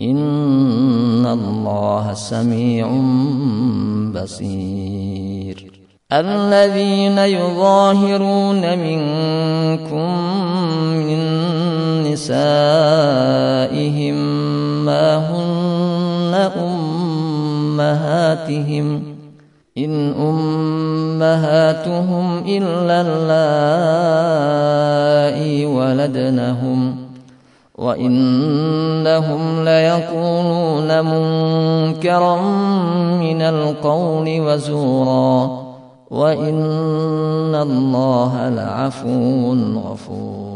إن الله سميع بصير الذين يظاهرون منكم من نسائهم ما هن أمهاتهم إن أمهاتهم إلا اللائي ولدنهم وإنهم ليقولون منكرا من القول وزورا وإن الله لعفو غفور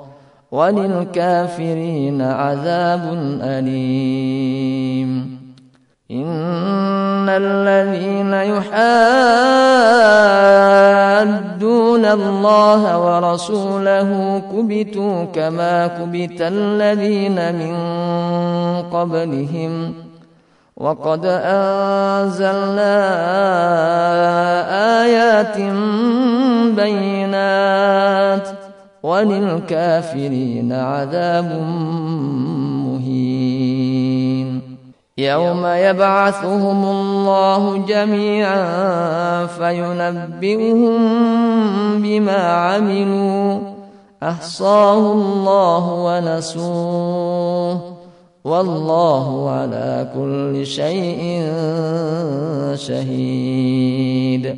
وللكافرين عذاب أليم. إن الذين يحادون الله ورسوله كبتوا كما كبت الذين من قبلهم. وقد أنزلنا آيات بينات وللكافرين عذاب مهين. يوم يبعثهم الله جميعا فينبئهم بما عملوا. أحصاه الله ونسوه. والله على كل شيء شهيد.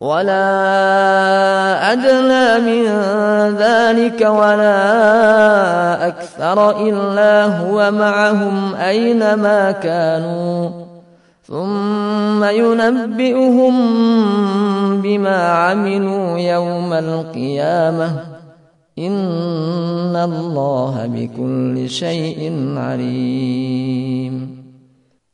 ولا أدنى من ذلك ولا أكثر إلا هو معهم أينما كانوا. ثم ينبئهم بما عملوا يوم القيامة. إن الله بكل شيء عليم.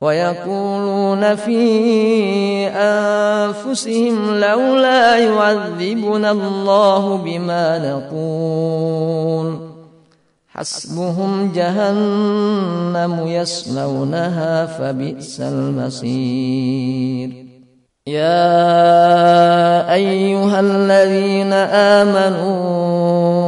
ويقولون في أنفسهم لولا يعذبنا الله بما نقول. حسبهم جهنم يصلونها فبئس المصير. يا أيها الذين آمنوا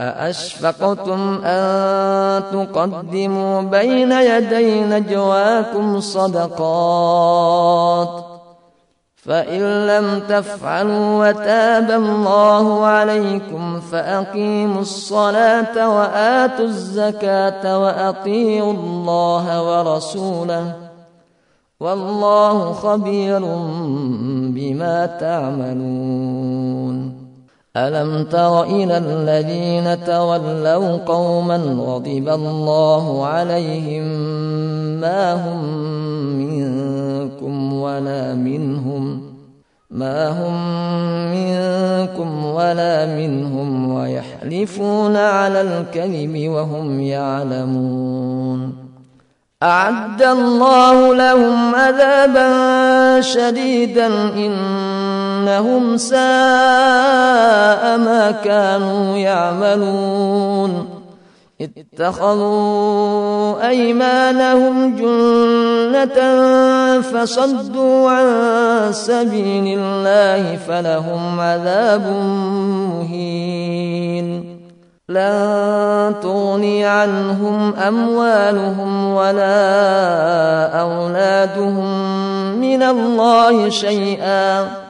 أأشفقتم أن تقدموا بين يدي نجواكم صدقات فإن لم تفعلوا وتاب الله عليكم فأقيموا الصلاة وآتوا الزكاة وأطيعوا الله ورسوله والله خبير بما تعملون ألم تر إلى الذين تولوا قوما غضب الله عليهم ما هم منكم ولا منهم ما هم منكم ولا منهم ويحلفون على الكذب وهم يعلمون أعد الله لهم عذابا شديدا إنهم ساء ما كانوا يعملون اتخذوا أيمانهم جنة فصدوا عن سبيل الله فلهم عذاب مهين لن تغني عنهم أموالهم ولا أولادهم من الله شيئا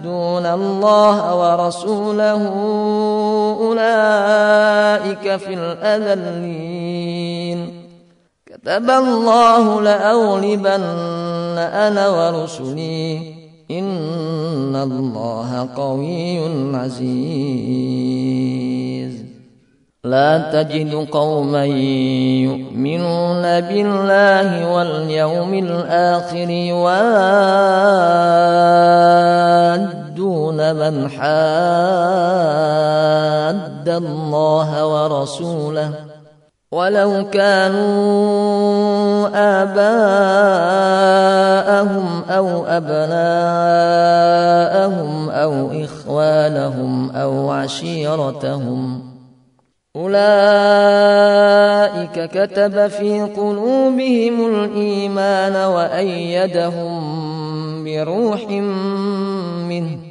يحادون الله ورسوله أولئك في الأذلين. كتب الله لأغلبن أنا ورسلي. إن الله قوي عزيز. لا تجد قوما يؤمنون بالله واليوم الآخر يوادون من حاد الله ورسوله ولو كانوا آباءهم أو أبناءهم أو إخوانهم أو عشيرتهم أولئك كتب في قلوبهم الإيمان وأيدهم بروح منه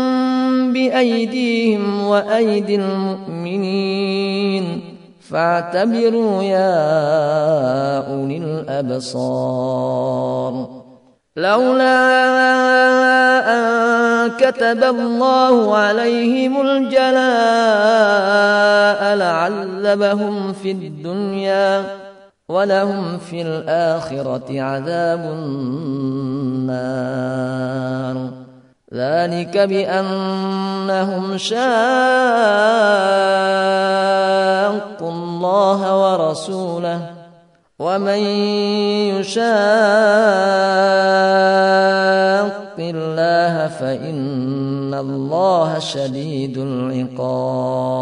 بأيديهم وأيدي المؤمنين. فاعتبروا يا أولي الأبصار. لولا أن كتب الله عليهم الجلاء لعذبهم في الدنيا ولهم في الآخرة عذاب النار. ذلك بأنهم شاقوا الله ورسوله ومن يشاق الله فإن الله شديد العقاب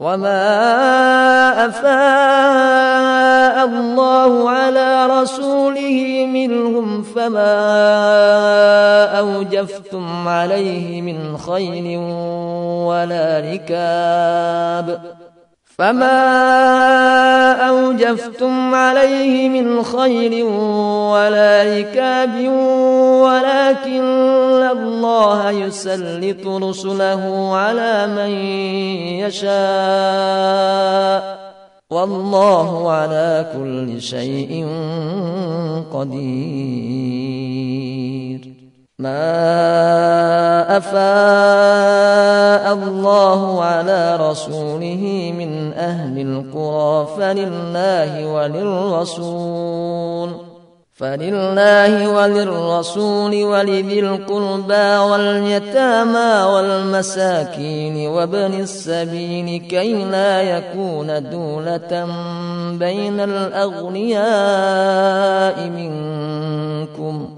وما أفاء الله على رسوله منهم فما أوجفتم عليه من خيل ولا ركاب فما أوجفتم عليه من خير ولا ركاب ولكن الله يسلط رسله على من يشاء والله على كل شيء قدير. ما أفاء الله على رسوله من أهل القرى فلله وللرسول فلله وللرسول ولذي القربى واليتامى والمساكين وابن السبيل كي لا يكون دولة بين الأغنياء منكم ۖ.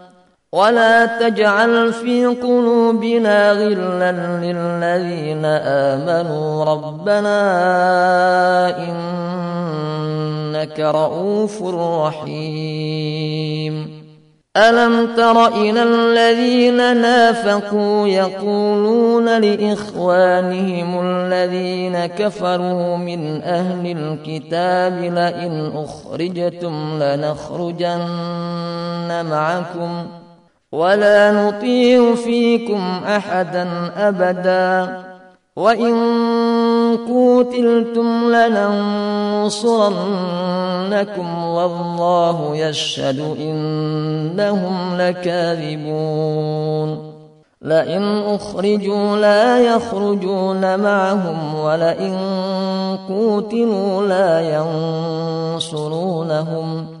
ولا تجعل في قلوبنا غلا للذين آمنوا. ربنا إنك رؤوف رحيم. ألم تر إلى الذين نافقوا يقولون لإخوانهم الذين كفروا من أهل الكتاب لئن أخرجتم لنخرجن معكم ۖ. ولا نطيع فيكم أحدا أبدا. وإن قوتلتم لننصرنكم والله يشهد انهم لكاذبون. لئن اخرجوا لا يخرجون معهم ولئن قوتلوا لا ينصرونهم.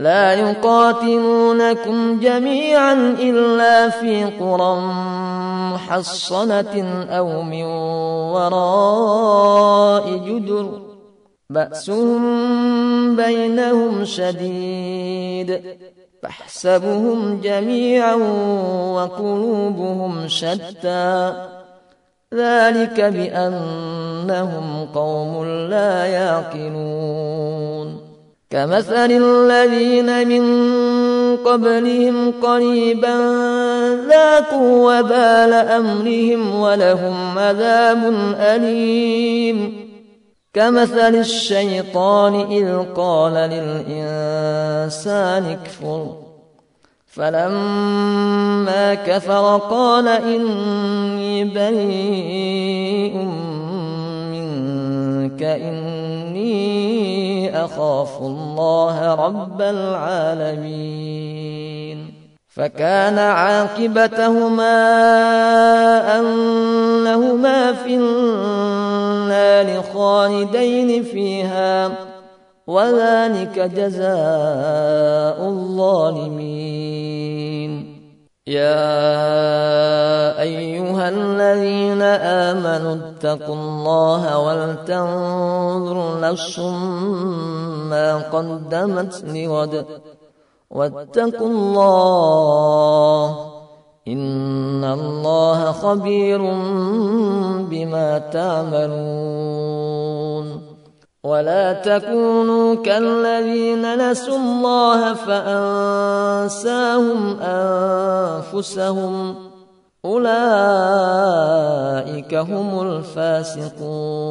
لا يقاتلونكم جميعا إلا في قرى محصنة أو من وراء جدر. بأسهم بينهم شديد. فاحسبهم جميعا وقلوبهم شتى. ذلك بأنهم قوم لا يعقلون. كمثل الذين من قبلهم قريبا ذاقوا وبال أمرهم ولهم عذاب أليم. كمثل الشيطان إذ قال للإنسان اكفر. فلما كفر قال إني بريء منك إني أخاف الله رب العالمين. فكان عاقبتهما أنهما في النار خالدين فيها وذلك جزاء الظالمين. يا أيها الذين آمنوا اتقوا الله ولتنظر نفس ما قدمت لغد واتقوا الله إن الله خبير بما تعملون ولا تكونوا كالذين نسوا الله فأنساهم أنفسهم أولئك هم الفاسقون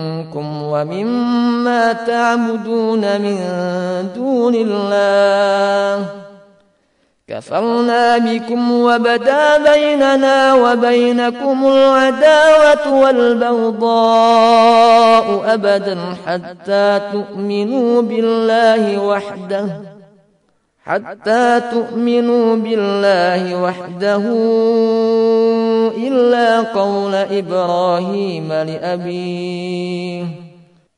ومما تعبدون من دون الله. كفرنا بكم وبدا بيننا وبينكم العداوة والبغضاء أبدا حتى تؤمنوا بالله وحده. حتى تؤمنوا بالله وحده إلا قول إبراهيم لأبيه.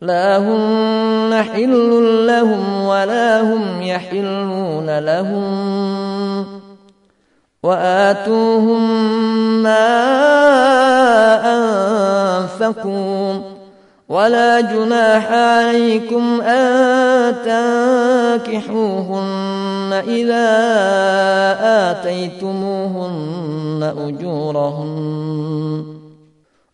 لا هن حل لهم ولا هم يحلون لهم وآتوهم ما أنفقوا ولا جناح عليكم أن تنكحوهن إذا آتيتموهن أجورهن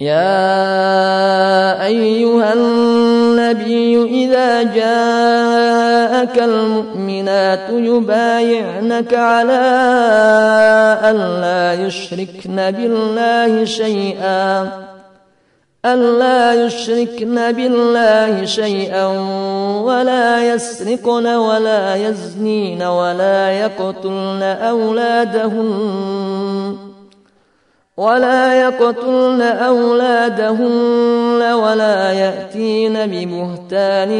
يا أيها النبي إذا جاءك المؤمنات يبايعنك على أن لا يشركن بالله شيئا ألا يشركن بالله شيئا ولا يسرقن ولا يزنين ولا يقتلن أولادهن. ولا يقتلن أولادهن ولا يأتين ببهتان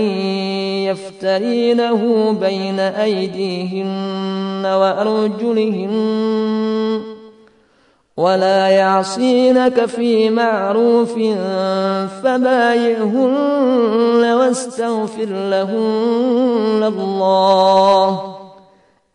يفترينه بين أيديهن وأرجلهن ولا يعصينك في معروف فبايعهن واستغفر لهن الله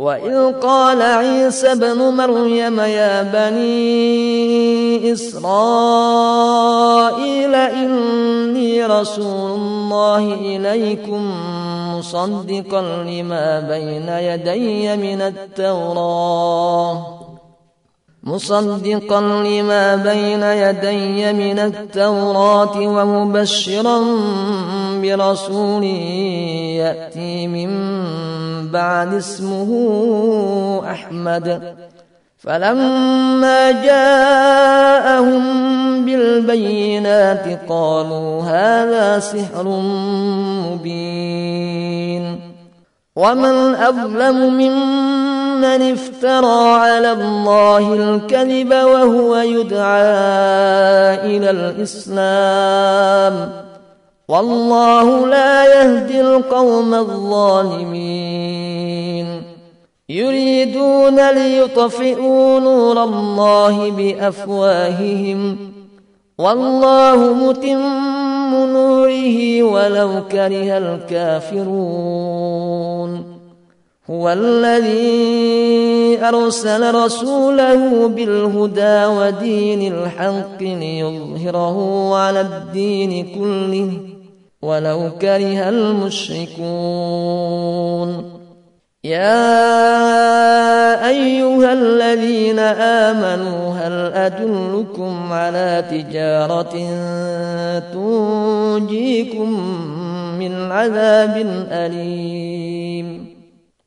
وإذ قال عيسى ابن مريم يا بني إسرائيل إني رسول الله إليكم مصدقا لما بين يدي من التوراة مصدقا لما بين يدي من التوراة ومبشرا برسول يأتي من بعد اسمه أحمد. فلما جاءهم بالبينات قالوا هذا سحر مبين. ومن أظلم ممن افترى على الله الكذب وهو يدعى إلى الإسلام. والله لا يهدي القوم الظالمين. يريدون ليطفئوا نور الله بأفواههم. والله متم نوره ولو كره الكافرون. هو الذي أرسل رسوله بالهدى ودين الحق ليظهره على الدين كله. ولو كره المشركون. يا أيها الذين آمنوا هل أدلكم على تجارة تنجيكم من عذاب أليم؟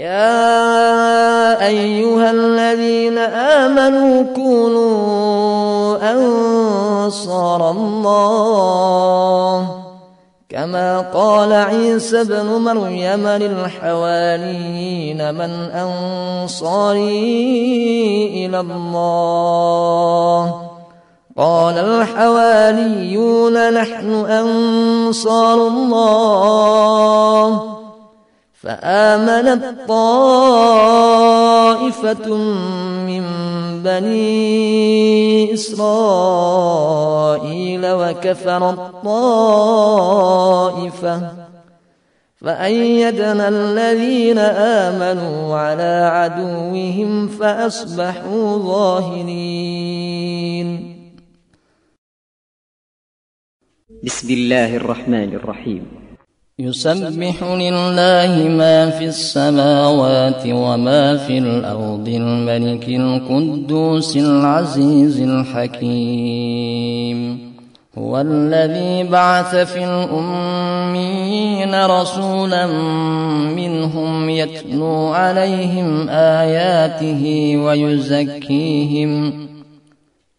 يا أيها الذين آمنوا كونوا أنصار الله كما قال عيسى ابن مريم للحواريين من أنصاري إلى الله قال الحواريون نحن أنصار الله فآمنت طائفة من بني إسرائيل وكفر الطائفة. فأيدنا الذين آمنوا على عدوهم فأصبحوا ظاهرين. بسم الله الرحمن الرحيم. يسبح لله ما في السماوات وما في الأرض الملك القدوس العزيز الحكيم. هو الذي بعث في الأمين رسولا منهم يتلو عليهم آياته ويزكيهم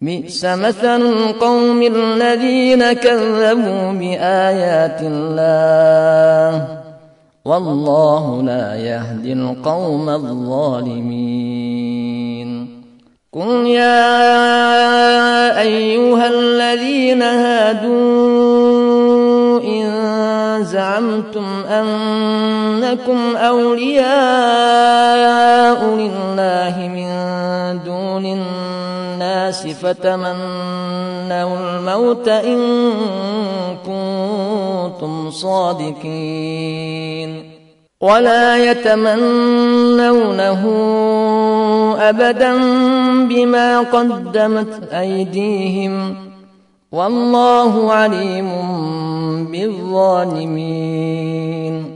بئس مثل القوم الذين كذبوا بآيات الله. والله لا يهدي القوم الظالمين. قل يا أيها الذين هادوا إن زعمتم أنكم أولياء لله من دون الناس فتمنوا الموت إن كنتم صادقين. ولا يتمنونه أبدا بما قدمت أيديهم. والله عليم بالظالمين.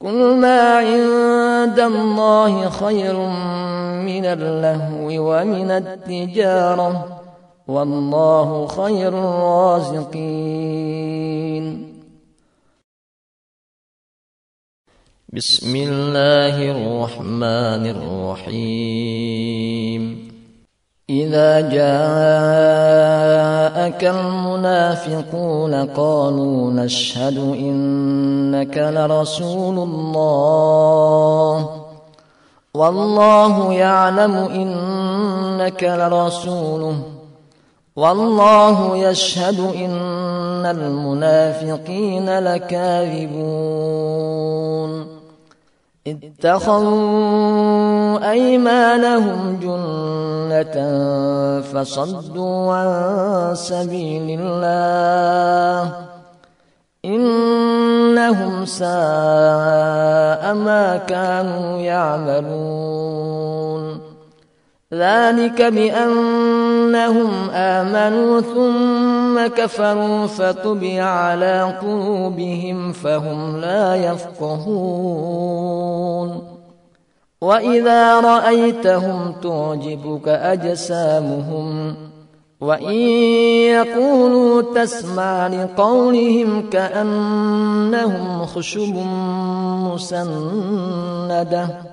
قل ما عند الله خير من اللهو ومن التجارة والله خير الرازقين. بسم الله الرحمن الرحيم. إذا جاءك المنافقون قالوا نشهد إنك لرسول الله. والله يعلم إنك لرسوله. والله يشهد إن المنافقين لكاذبون. اتخذوا أيمانهم جنة فصدوا عن سبيل الله إنهم ساء ما كانوا يعملون. ذلك بأنهم آمنوا ثم كفروا فطبع على قلوبهم فهم لا يفقهون. وإذا رأيتهم تعجبك أجسامهم وإن يقولوا تسمع لقولهم كأنهم خشب مسندة.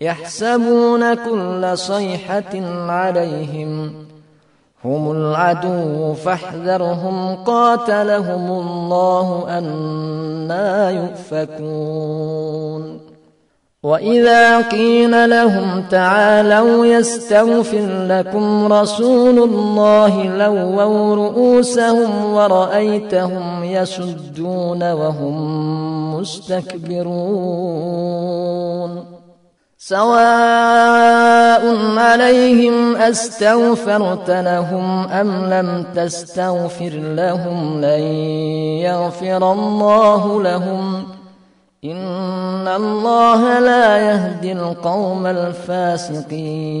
يحسبون كل صيحة عليهم. هم العدو فاحذرهم قاتلهم الله أنا يؤفكون. وإذا قيل لهم تعالوا يستغفر لكم رسول الله لووا رؤوسهم ورأيتهم يسدون وهم مستكبرون. سواء عليهم أستغفرت لهم أم لم تستغفر لهم لن يغفر الله لهم إن الله لا يهدي القوم الفاسقين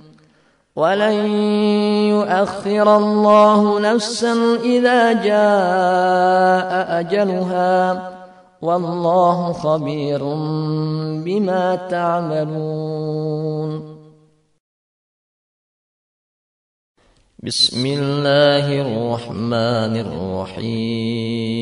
ولن يؤخر الله نفسا إذا جاء أجلها والله خبير بما تعملون. بسم الله الرحمن الرحيم.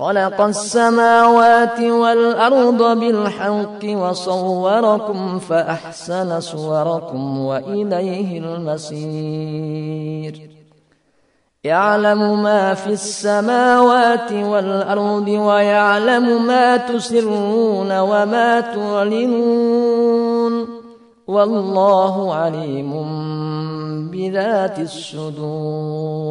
خلق السماوات والأرض بالحق وصوركم فأحسن صوركم وإليه المصير. يعلم ما في السماوات والأرض ويعلم ما تسرون وما تعلنون. والله عليم بذات الصدور.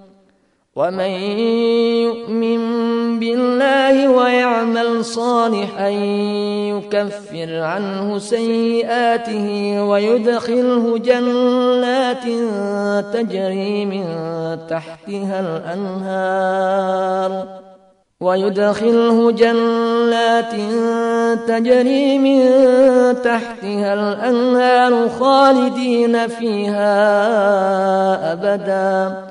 ومن يؤمن بالله ويعمل صالحا يكفر عنه سيئاته ويدخله جنات تجري من تحتها الأنهار ويدخله جنات تجري من تحتها الأنهار خالدين فيها أبدا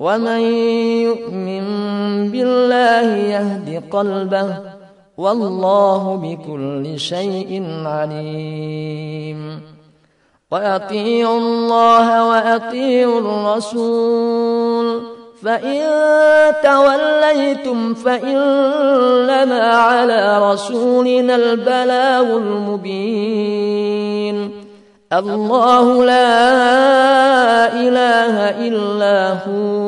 ومن يؤمن بالله يهد قلبه والله بكل شيء عليم وأطيعوا الله وأطيعوا الرسول فإن توليتم فإنما على رسولنا البلاغ المبين الله لا إله إلا هو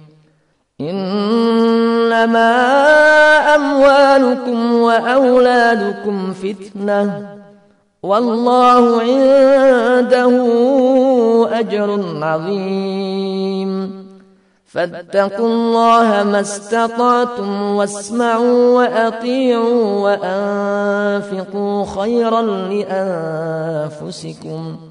إنما أموالكم وأولادكم فتنة. والله عنده أجر عظيم. فاتقوا الله ما استطعتم واسمعوا وأطيعوا وأنفقوا خيرا لأنفسكم.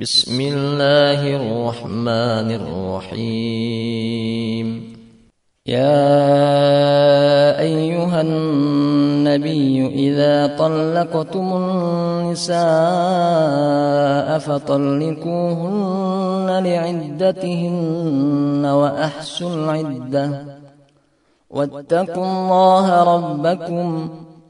بسم الله الرحمن الرحيم. يا أيها النبي إذا طلقتم النساء فطلقوهن لعدتهن وأحسوا العدة. واتقوا الله ربكم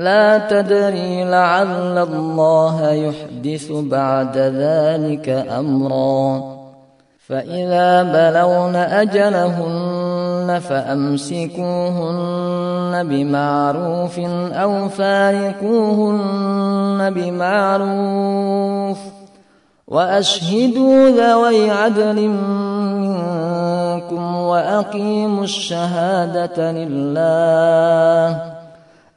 لا تدري لعل الله يحدث بعد ذلك أمرا. فإذا بلغن أجلهن فأمسكوهن بمعروف أو فارقوهن بمعروف وأشهدوا ذوي عدل منكم وأقيموا الشهادة لله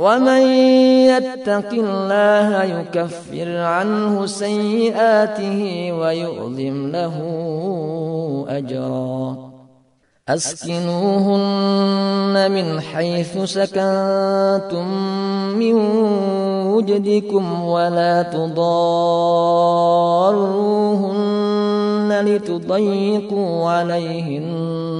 ومن يتق الله يكفر عنه سيئاته ويؤذم له أجرا. أسكنوهن من حيث سكنتم من وجدكم ولا تضاروهن لتضيقوا عليهن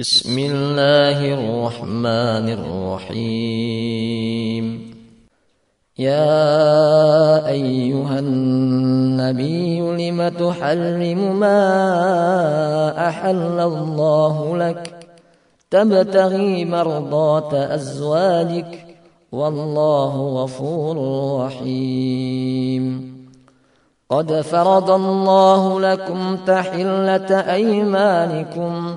بسم الله الرحمن الرحيم. يا أيها النبي لم تحرم ما أحل الله لك؟ تبتغي مرضات أزواجك والله غفور رحيم. قد فرض الله لكم تحلة أيمانكم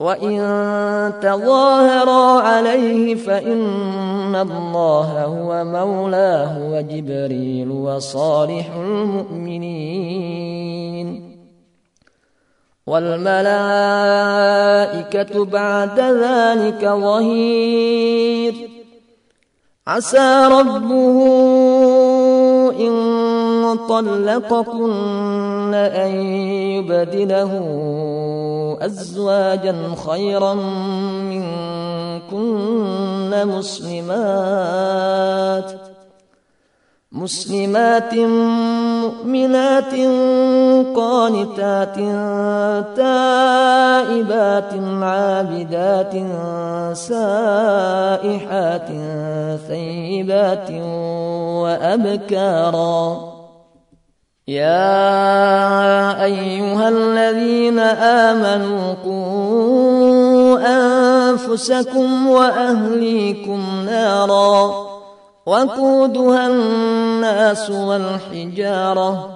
وإن تظاهرا عليه فإن الله هو مولاه وجبريل وصالح المؤمنين والملائكة بعد ذلك ظهير عسى ربه إن طلقكن أن يبدله أزواجا خيرا منكن مسلمات مسلمات مؤمنات قانتات تائبات عابدات سائحات ثيبات وأبكارا. يا أيها الذين آمنوا قوا وأنفسكم وأهليكم نارا وقودها الناس والحجارة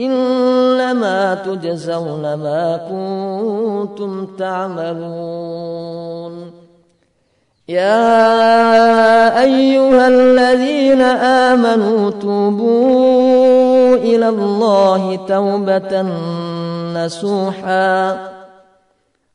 إنما تجزون ما كنتم تعملون. يا أيها الذين آمنوا توبوا إلى الله توبة نسوحا